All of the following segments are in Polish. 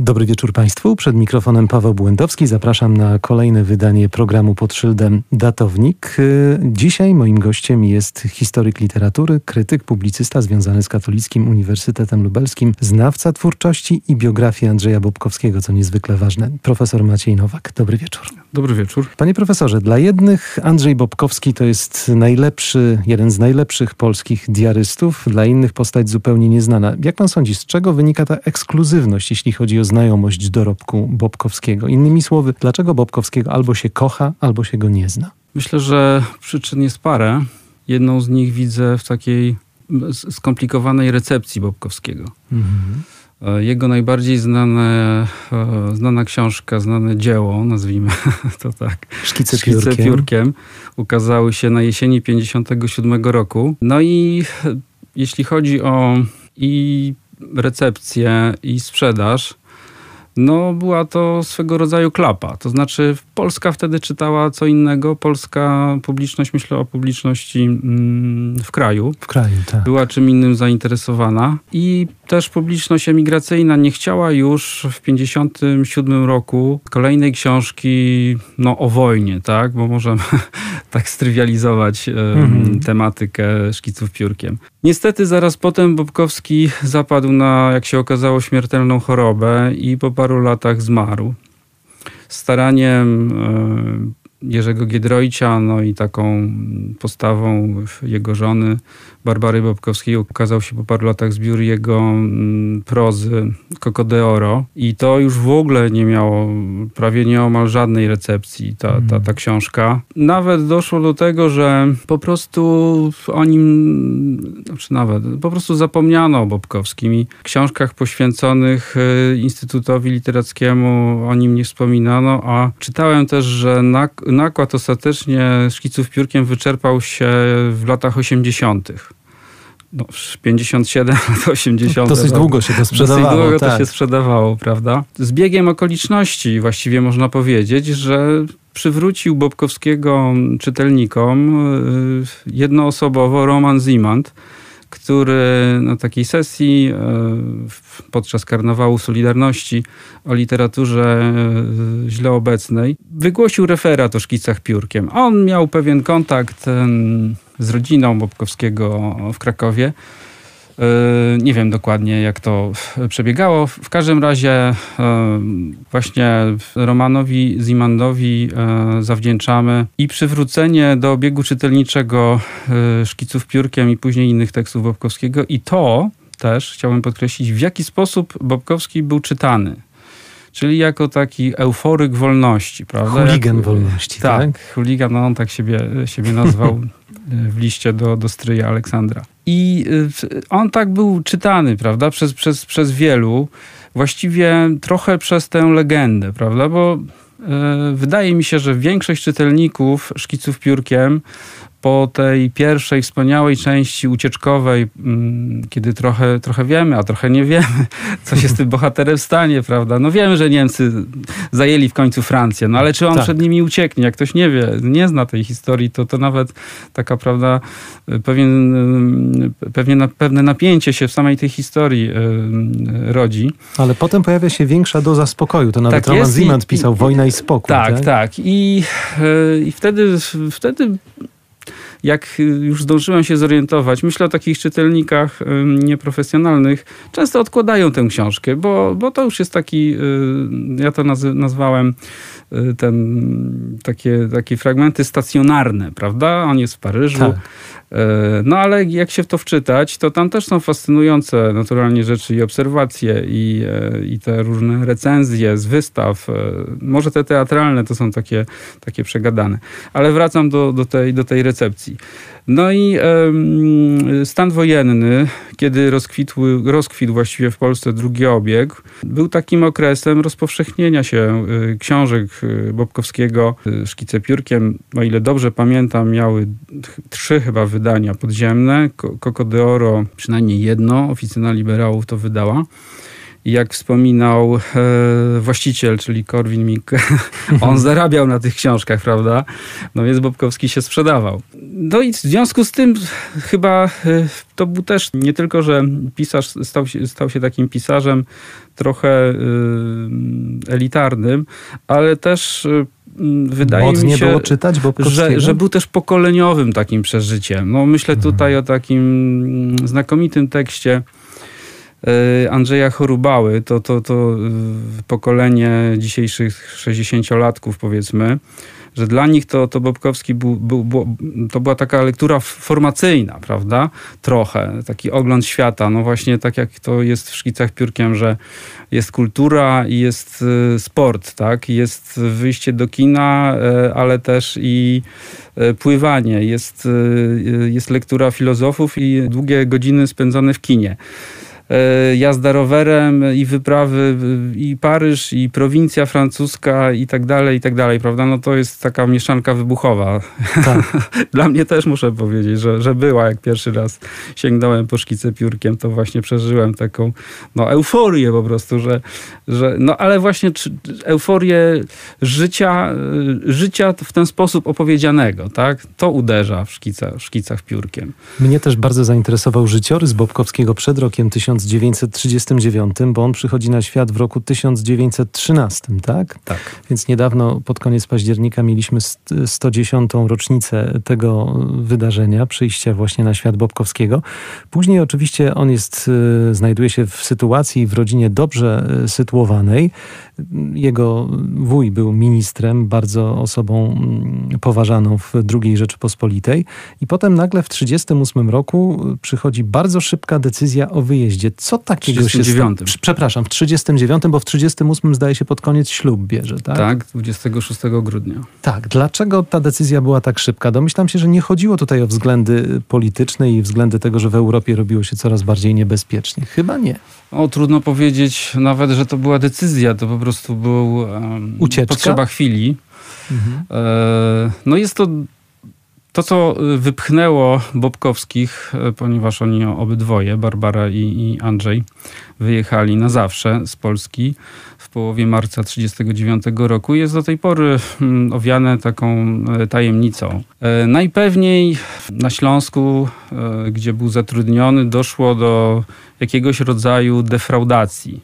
Dobry wieczór Państwu. Przed mikrofonem Paweł Błędowski. Zapraszam na kolejne wydanie programu pod szyldem Datownik. Dzisiaj moim gościem jest historyk literatury, krytyk, publicysta związany z Katolickim Uniwersytetem Lubelskim, znawca twórczości i biografii Andrzeja Bobkowskiego, co niezwykle ważne. Profesor Maciej Nowak. Dobry wieczór. Dobry wieczór. Panie profesorze, dla jednych Andrzej Bobkowski to jest najlepszy, jeden z najlepszych polskich diarystów, dla innych postać zupełnie nieznana. Jak pan sądzi, z czego wynika ta ekskluzywność, jeśli chodzi o znajomość dorobku Bobkowskiego? Innymi słowy, dlaczego Bobkowskiego albo się kocha, albo się go nie zna? Myślę, że przyczyn jest parę. Jedną z nich widzę w takiej skomplikowanej recepcji Bobkowskiego. Mhm. E, jego najbardziej znane, e, znana książka, znane dzieło, nazwijmy to tak, Szkice piórkiem. Szkice piórkiem, ukazały się na jesieni 57 roku. No i jeśli chodzi o i recepcję, i sprzedaż, no była to swego rodzaju klapa. To znaczy Polska wtedy czytała co innego. Polska publiczność, myślę o publiczności mm, w kraju. W kraju, tak. Była czym innym zainteresowana i też publiczność emigracyjna nie chciała już w 57 roku kolejnej książki no, o wojnie, tak? Bo możemy tak strywializować mhm. tematykę szkiców piórkiem. Niestety zaraz potem Bobkowski zapadł na, jak się okazało, śmiertelną chorobę i po paru latach zmarł. Staraniem e, Jerzego Giedroycia, no i taką postawą jego żony Barbary Bobkowskiej ukazał się po paru latach zbiór jego mm, prozy Coco de Oro i to już w ogóle nie miało prawie nieomal żadnej recepcji ta, ta, mhm. ta książka. Nawet doszło do tego, że po prostu o nim, znaczy nawet, po prostu zapomniano o Bobkowskim i w książkach poświęconych y, Instytutowi Literackiemu o nim nie wspominano, a czytałem też, że nakład ostatecznie szkiców piórkiem wyczerpał się w latach 80 no, 57 lat 80. Dosyć długo się to sprzedawało. Dosyć długo tak. to się sprzedawało, prawda? Z biegiem okoliczności właściwie można powiedzieć, że przywrócił Bobkowskiego czytelnikom y, jednoosobowo Roman Zimant, który na takiej sesji e, podczas karnawału Solidarności o literaturze e, źle obecnej wygłosił referat o szkicach piórkiem. On miał pewien kontakt z rodziną Bobkowskiego w Krakowie. E, nie wiem dokładnie, jak to przebiegało. W każdym razie e, właśnie Romanowi Zimandowi e, zawdzięczamy i przywrócenie do obiegu czytelniczego szkiców piórkiem i później innych tekstów Bobkowskiego i to też chciałbym podkreślić, w jaki sposób Bobkowski był czytany. Czyli jako taki euforyk wolności, prawda? Chuligan Jak, wolności, tak? Tak, chuligan, no on tak siebie, siebie nazwał w liście do, do stryja Aleksandra. I y, on tak był czytany, prawda, przez, przez, przez wielu, właściwie trochę przez tę legendę, prawda, bo y, wydaje mi się, że większość czytelników szkiców piórkiem po tej pierwszej wspaniałej części ucieczkowej, mm, kiedy trochę, trochę wiemy, a trochę nie wiemy, co się z tym bohaterem stanie, prawda? No wiemy, że Niemcy zajęli w końcu Francję, no ale czy on tak. przed nimi ucieknie? Jak ktoś nie wie, nie zna tej historii, to to nawet taka, prawda, pewien, pewnie na, pewne napięcie się w samej tej historii yy, rodzi. Ale potem pojawia się większa doza spokoju. To nawet tak Roman Zimant pisał Wojna i spokój. Tak, tak. tak. I, yy, i wtedy, wtedy jak już zdążyłem się zorientować, myślę o takich czytelnikach nieprofesjonalnych, często odkładają tę książkę, bo, bo to już jest taki, y, ja to nazwałem y, ten, takie, takie fragmenty stacjonarne, prawda? On jest w Paryżu. Tak. E, no ale jak się w to wczytać, to tam też są fascynujące naturalnie rzeczy i obserwacje i, e, i te różne recenzje z wystaw. E, może te teatralne to są takie, takie przegadane. Ale wracam do, do, tej, do tej recepcji. No i stan wojenny, kiedy rozkwitł, rozkwitł właściwie w Polsce drugi obieg, był takim okresem rozpowszechnienia się y, książek y, Bobkowskiego. Szkice piórkiem, o ile dobrze pamiętam, miały trzy chyba wydania podziemne. Coco de Oro przynajmniej jedno, oficyna liberałów to wydała. I jak wspominał e, właściciel, czyli Korwin Mikke, on zarabiał na tych książkach, prawda? No więc Bobkowski się sprzedawał. No i w związku z tym chyba e, to był też nie tylko, że pisarz stał się, stał się takim pisarzem trochę y, elitarnym, ale też y, wydaje Modnie mi się, było czytać że, że był też pokoleniowym takim przeżyciem. No myślę mhm. tutaj o takim znakomitym tekście Andrzeja Chorubały, to, to, to pokolenie dzisiejszych 60-latków powiedzmy, że dla nich to, to Bobkowski był, był, był, to była taka lektura formacyjna, prawda? Trochę, taki ogląd świata. No właśnie tak jak to jest w Szkicach Piórkiem, że jest kultura i jest y, sport, tak? Jest wyjście do kina, y, ale też i y, pływanie, jest, jest lektura filozofów i długie godziny spędzone w kinie. E, jazda rowerem i wyprawy i Paryż, i prowincja francuska i tak dalej, i tak dalej, prawda? No to jest taka mieszanka wybuchowa. Tak. Dla mnie też muszę powiedzieć, że, że była, jak pierwszy raz sięgnąłem po szkicę piórkiem, to właśnie przeżyłem taką no, euforię po prostu, że, że no ale właśnie euforię życia, e, życia w ten sposób opowiedzianego, tak? To uderza w, szkica, w szkicach piórkiem. Mnie też bardzo zainteresował życiorys Bobkowskiego przed rokiem 1000 1939, bo on przychodzi na świat w roku 1913, tak? Tak. Więc niedawno, pod koniec października, mieliśmy 110. rocznicę tego wydarzenia, przyjścia właśnie na świat Bobkowskiego. Później oczywiście on jest, y, znajduje się w sytuacji w rodzinie dobrze y, sytuowanej. Jego wuj był ministrem, bardzo osobą mm, poważaną w II Rzeczypospolitej. I potem nagle w 1938 roku przychodzi bardzo szybka decyzja o wyjeździe. Co takiego 39. się stało? Przepraszam, w 1939, bo w 1938 zdaje się pod koniec ślub bierze, tak? Tak, 26 grudnia. Tak. Dlaczego ta decyzja była tak szybka? Domyślam się, że nie chodziło tutaj o względy polityczne i względy tego, że w Europie robiło się coraz bardziej niebezpiecznie. Chyba nie. O, trudno powiedzieć nawet, że to była decyzja. To po prostu był um, Ucieczka? potrzeba chwili. Mhm. E, no jest to to, co wypchnęło Bobkowskich, e, ponieważ oni obydwoje, Barbara i, i Andrzej, wyjechali na zawsze z Polski w połowie marca 1939 roku, jest do tej pory mm, owiane taką e, tajemnicą. E, najpewniej na Śląsku, gdzie był zatrudniony, doszło do jakiegoś rodzaju defraudacji.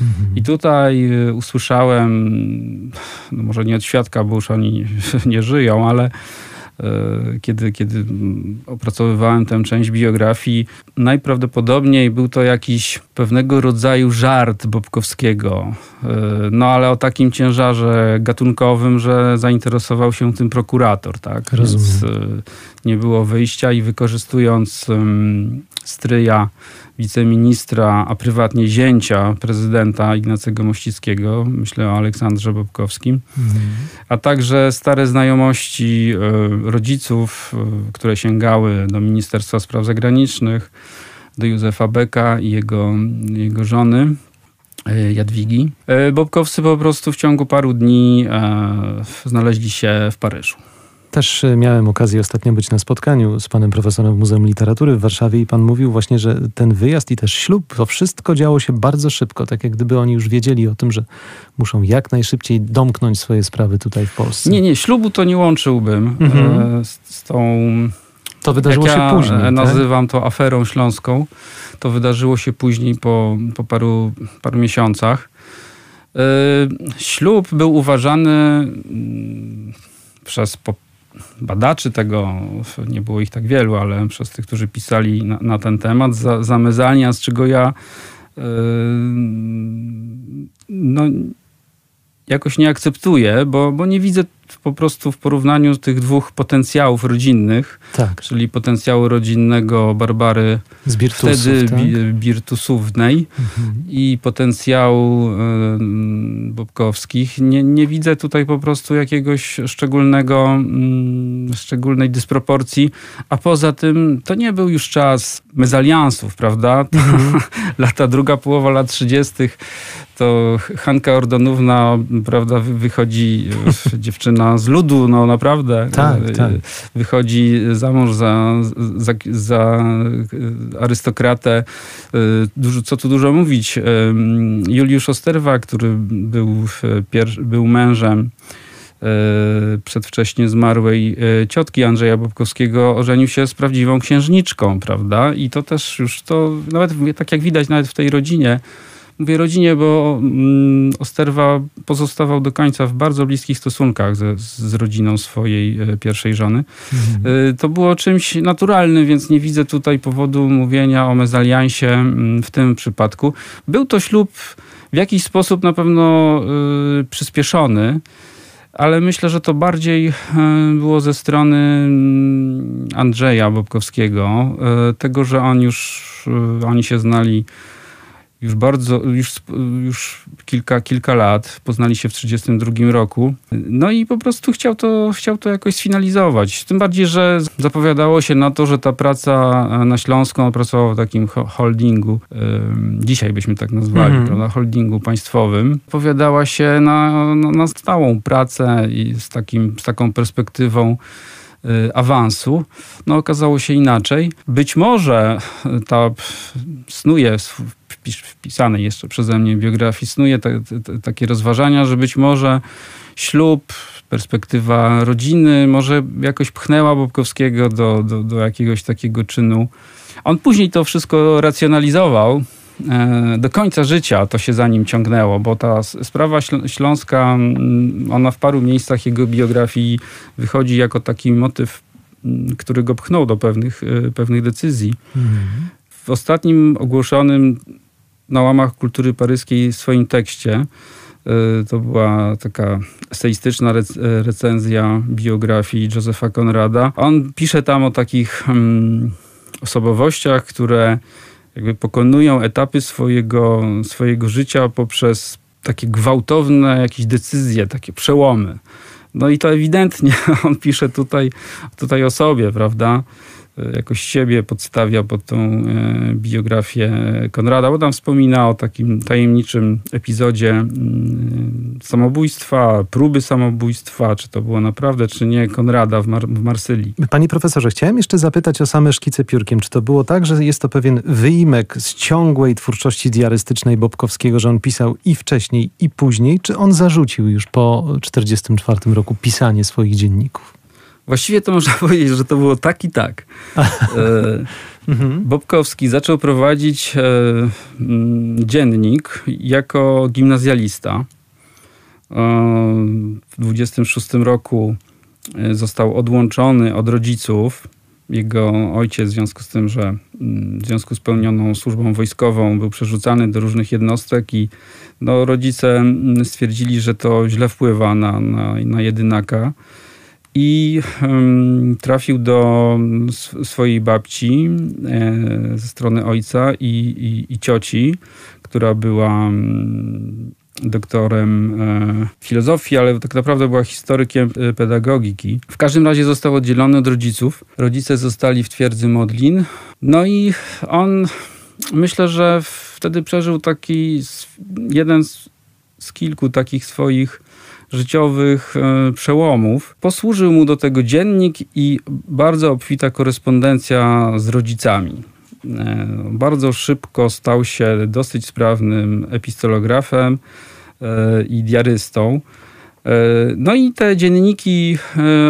Mhm. I tutaj usłyszałem, no może nie od świadka, bo już oni nie żyją, ale E, kiedy, kiedy opracowywałem tę część biografii, najprawdopodobniej był to jakiś pewnego rodzaju żart Bobkowskiego. E, no ale o takim ciężarze gatunkowym, że zainteresował się tym prokurator, tak? Rozumiem. Więc e, nie było wyjścia i wykorzystując stryja wiceministra, a prywatnie zięcia prezydenta Ignacego Mościckiego, myślę o Aleksandrze Bobkowskim, mhm. a także stare znajomości e, rodziców, które sięgały do Ministerstwa Spraw Zagranicznych, do Józefa Beka i jego, jego żony. E, Jadwigi. Bobkowcy po prostu w ciągu paru dni znaleźli się w Paryżu. Też e, miałem okazję ostatnio być na spotkaniu z panem profesorem w Muzeum Literatury w Warszawie i pan mówił właśnie, że ten wyjazd i też ślub, to wszystko działo się bardzo szybko, tak jak gdyby oni już wiedzieli o tym, że muszą jak najszybciej domknąć swoje sprawy tutaj w Polsce. Nie, nie, ślubu to nie łączyłbym mhm. E, z, z, tą... To wydarzyło się ja później. Tak? Nazywam to aferą śląską. To wydarzyło się później po, po paru, paru miesiącach. Yy, ślub był uważany mm, przez badaczy tego, nie było ich tak wielu, ale przez tych, którzy pisali na, na ten temat, za, zamezania, z czego ja yy, no, jakoś nie akceptuję, bo, bo nie widzę po prostu w porównaniu tych dwóch potencjałów rodzinnych, tak. czyli potencjału rodzinnego Barbary Z Birtusów, wtedy tak? Birtusównej mhm. i potencjału y, Bobkowskich, nie, nie widzę tutaj po prostu jakiegoś szczególnego, y, szczególnej dysproporcji, a poza tym to nie był już czas mezaliansów, prawda? Mhm. Lata, druga połowa lat 30 to Hanka Ordonówna, prawda, wychodzi dziewczyna z ludu, no naprawdę. Tak, tak. Wychodzi za mąż za, za, za arystokratę. Dużo, co tu dużo mówić. Juliusz Osterwa, który był, był mężem E, przedwcześnie zmarłej e, ciotki Andrzeja Bobkowskiego ożenił się z prawdziwą księżniczką, prawda? I to też już to, nawet tak jak widać nawet w tej rodzinie, Mówię rodzinie, bo mm, Osterwa pozostawał do końca w bardzo bliskich stosunkach ze, z rodziną swojej e, pierwszej żony. Mhm. To było czymś naturalnym, więc nie widzę tutaj powodu mówienia o mezaliansie mm, w tym przypadku. Był to ślub w jakiś sposób na pewno y, przyspieszony ale myślę, że to bardziej e, było ze strony mm, Andrzeja Bobkowskiego, e, tego, że on już, e, oni się znali już bardzo, już, już kilka, kilka lat, poznali się w 1932 roku. No i po prostu chciał to, chciał to jakoś sfinalizować. Tym bardziej, że zapowiadało się na to, że ta praca na Śląską, on pracował w takim holdingu, dzisiaj byśmy tak nazwali, -hmm. prawda, holdingu państwowym, zapowiadała się na, na, na stałą pracę i z, takim, z taką perspektywą y, awansu. No okazało się inaczej. Być może ta snuje wpisanej jeszcze przeze mnie biografii, snuje te, te, takie rozważania, że być może ślub, perspektywa rodziny może jakoś pchnęła Bobkowskiego do, do, do jakiegoś takiego czynu. On później to wszystko racjonalizował, e, do końca życia to się za nim ciągnęło, bo ta sprawa śląska, ona w paru miejscach jego biografii wychodzi jako taki motyw, który go pchnął do pewnych, e, pewnych decyzji. Mhm. W ostatnim ogłoszonym na łamach kultury paryskiej w swoim tekście. E, to była taka eseistyczna recenzja biografii Josepha Conrada. On pisze tam o takich hmm, osobowościach, które jakby pokonują etapy swojego, swojego życia poprzez takie gwałtowne jakieś decyzje, takie przełomy. No i to ewidentnie on pisze tutaj, tutaj o sobie, prawda? Jakoś siebie podstawia pod tą e, biografię Konrada, bo tam wspomina o takim tajemniczym epizodzie mm, samobójstwa, próby samobójstwa, czy to było naprawdę, czy nie, Konrada w, Mar w Marsylii. Panie profesorze, chciałem jeszcze zapytać o same szkice piórkiem. Czy to było tak, że jest to pewien wyimek z ciągłej twórczości diarystycznej Bobkowskiego, że on pisał i wcześniej, i później, czy on zarzucił już po 1944 roku pisanie swoich dzienników? Właściwie to można powiedzieć, że to było tak i tak. E, mhm. Bobkowski zaczął prowadzić e, mm, dziennik jako gimnazjalista. E, w 26 roku został odłączony od rodziców. Jego ojciec, w związku z tym, że mm, w związku z pełnioną służbą wojskową, był przerzucany do różnych jednostek i no, rodzice mm, stwierdzili, że to źle wpływa na, na, na jedynaka i trafił do swojej babci e, ze strony ojca i, i, i cioci, która była doktorem e, filozofii, ale tak naprawdę była historykiem e, pedagogiki. W każdym razie został oddzielony od rodziców. Rodzice zostali w twierdzy Modlin. No i on, myślę, że wtedy przeżył taki jeden z, z kilku takich swoich życiowych e, przełomów. Posłużył mu do tego dziennik i bardzo obfita korespondencja z rodzicami. E, bardzo szybko stał się dosyć sprawnym epistolografem e, i diarystą. No i te dzienniki,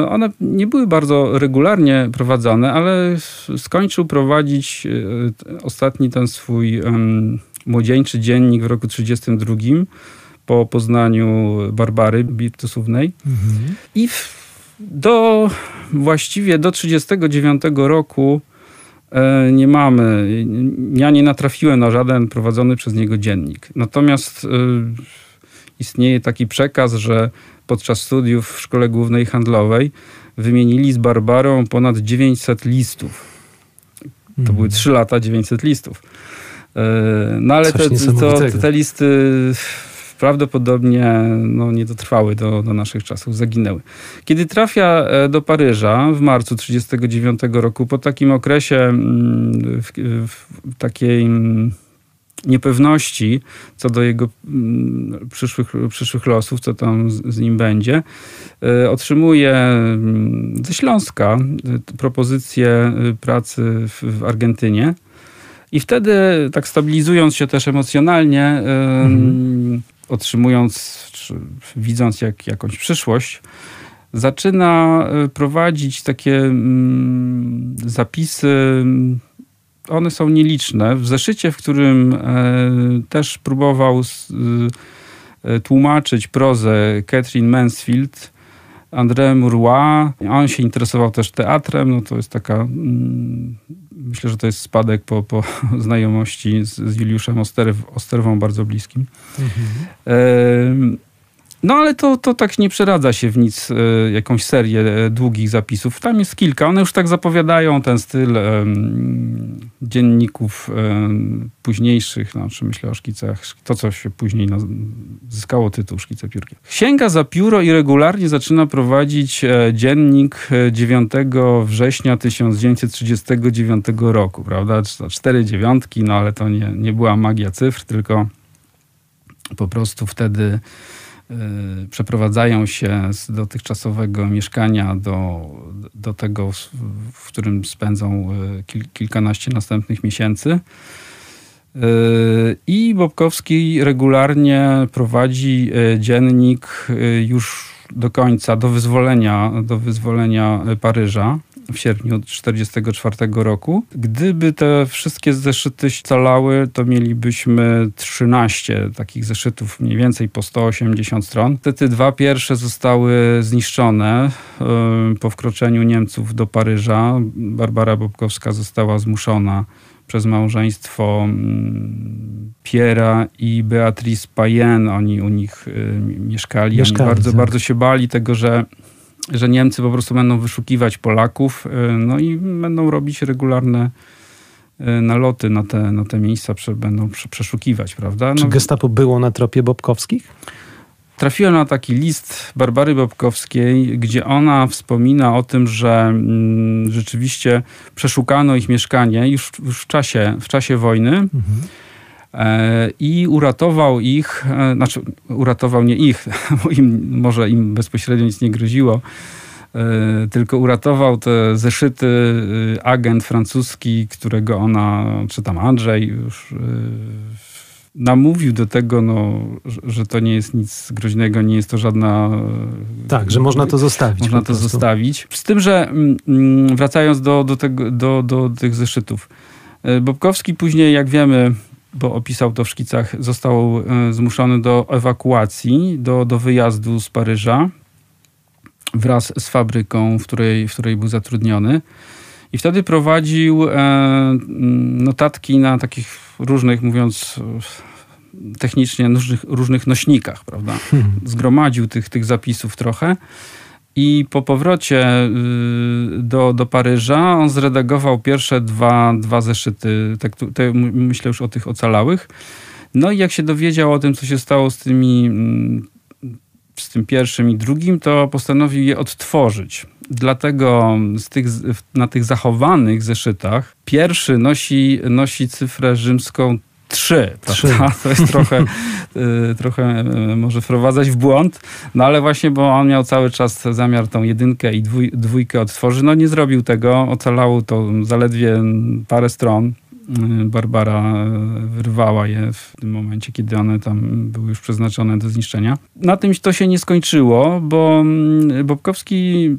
one nie były bardzo regularnie prowadzone, ale skończył prowadzić ostatni ten swój młodzieńczy dziennik w roku 1932 po poznaniu Barbary Birtusównej. Mhm. I w, do właściwie do 1939 roku e, nie mamy, ja nie natrafiłem na żaden prowadzony przez niego dziennik. Natomiast e, istnieje taki przekaz, że podczas studiów w Szkole Głównej Handlowej wymienili z Barbarą ponad 900 listów. To mhm. były 3 lata 900 listów. E, no ale te, to, te listy prawdopodobnie no, nie dotrwały do, do naszych czasów, zaginęły. Kiedy trafia e, do Paryża w marcu 1939 roku, po takim okresie mm, w, w takiej mm, niepewności co do jego mm, przyszłych, przyszłych losów, co tam z, z nim będzie, y, otrzymuje ze Śląska y, propozycję pracy w, w Argentynie. I wtedy, tak stabilizując się też emocjonalnie, mhm. Otrzymując, czy widząc jak, jakąś przyszłość, zaczyna prowadzić takie mm, zapisy. One są nieliczne. W zeszycie, w którym e, też próbował e, tłumaczyć prozę Catherine Mansfield, André Murła, on się interesował też teatrem, no to jest taka, mm, myślę, że to jest spadek po, po znajomości z, z Juliuszem Osterw, Osterwą bardzo bliskim. Mhm. No ale to, to tak nie przeradza się w nic, e, jakąś serię e, długich zapisów. Tam jest kilka. One już tak zapowiadają ten styl e, dzienników e, późniejszych, znaczy myślę o szkicach, to co się później zyskało tytuł Szkice piórkiem. Sięga za pióro i regularnie zaczyna prowadzić e, dziennik 9 e, września 1939 roku, prawda? Cztery dziewiątki, no ale to nie, nie była magia cyfr, tylko po prostu wtedy Y, przeprowadzają się z dotychczasowego mieszkania do, do tego, w którym spędzą y, kil, kilkanaście następnych miesięcy. Y, I Bobkowski regularnie prowadzi dziennik już do końca, do wyzwolenia, do wyzwolenia Paryża w sierpniu 1944 roku. Gdyby te wszystkie zeszyty scalały, to mielibyśmy 13 takich zeszytów, mniej więcej po 180 stron. Te dwa pierwsze zostały zniszczone po wkroczeniu Niemców do Paryża. Barbara Bobkowska została zmuszona przez małżeństwo mm, Piera i Beatrice Payen. Oni u nich mieszkali. mieszkali Oni bardzo, tak. bardzo się bali tego, że że Niemcy po prostu będą wyszukiwać Polaków, y, no i będą robić regularne y, naloty na te, na te miejsca, będą przeszukiwać, prawda? No, Czy gestapo było na tropie Bobkowskich? Trafiłem na taki list Barbary Bobkowskiej, gdzie ona wspomina o tym, że mm, rzeczywiście przeszukano ich mieszkanie już, już w, czasie, w czasie wojny. Mhm i uratował ich, e, znaczy uratował nie ich, bo im, może im bezpośrednio nic nie groziło, e, tylko uratował te zeszyty agent francuski, którego ona, czy tam Andrzej już namówił do tego, no, że to nie jest nic groźnego, nie jest to żadna... Tak, że można to zostawić. Można to zostawić. Z tym, że mm, mm, wracając do, do, tego, do, do tych zeszytów. Bobkowski później, jak wiemy, bo opisał to w szkicach, został e, zmuszony do ewakuacji, do, do wyjazdu z Paryża wraz z fabryką, w której, w której był zatrudniony. I wtedy prowadził e, notatki na takich różnych, mówiąc technicznie, różnych, różnych nośnikach, prawda? Hmm. Zgromadził tych, tych zapisów trochę. I po powrocie y, do, do Paryża on zredagował pierwsze dwa, dwa zeszyty, tak, myślę już o tych ocalałych. No i jak się dowiedział o tym, co się stało z tymi mm, z tym pierwszym i drugim, to postanowił je odtworzyć. Dlatego tych, na tych zachowanych zeszytach pierwszy nosi, nosi cyfrę rzymską 3, prawda? To jest trochę, y, trochę y, może wprowadzać w błąd, no ale właśnie, bo on miał cały czas zamiar tą jedynkę i dwój, dwójkę otworzyć, no nie zrobił tego, ocalało to zaledwie parę stron. Y, Barbara wyrwała je w tym momencie, kiedy one tam były już przeznaczone do zniszczenia. Na tym to się nie skończyło, bo mm, Bobkowski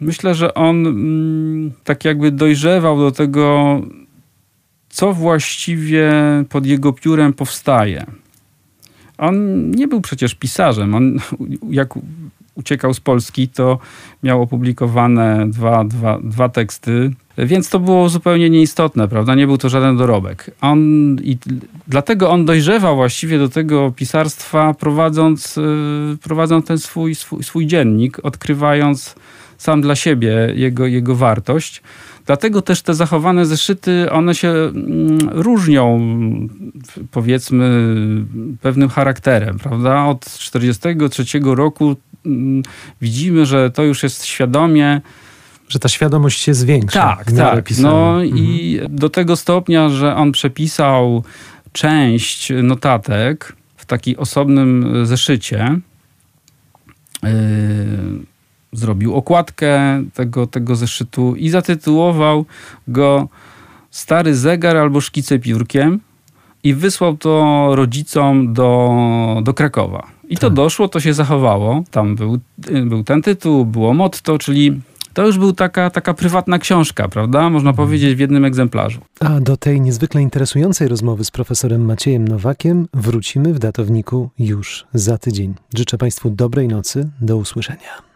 myślę, że on mm, tak jakby dojrzewał do tego co właściwie pod jego piórem powstaje. On nie był przecież pisarzem. On, jak uciekał z Polski, to miał opublikowane dwa, dwa, dwa teksty, więc to było zupełnie nieistotne, prawda? Nie był to żaden dorobek. On, i dlatego on dojrzewał właściwie do tego pisarstwa, prowadząc, y, prowadząc ten swój, swój, swój dziennik, odkrywając sam dla siebie jego, jego wartość. Dlatego też te zachowane zeszyty, one się mm, różnią, powiedzmy, pewnym charakterem, prawda? Od 1943 roku mm, widzimy, że to już jest świadomie że ta świadomość się zwiększa. Tak, tak. No mhm. i do tego stopnia, że on przepisał część notatek w takim osobnym zeszycie. Zrobił okładkę tego, tego zeszytu i zatytułował go Stary zegar albo szkice piórkiem i wysłał to rodzicom do, do Krakowa. I to Tak. doszło, to się zachowało. Tam był, był ten tytuł, było motto, czyli to już był taka, taka prywatna książka, prawda? Można powiedzieć w jednym egzemplarzu. A do tej niezwykle interesującej rozmowy z profesorem Maciejem Nowakiem wrócimy w datowniku już za tydzień. Życzę Państwu dobrej nocy, do usłyszenia.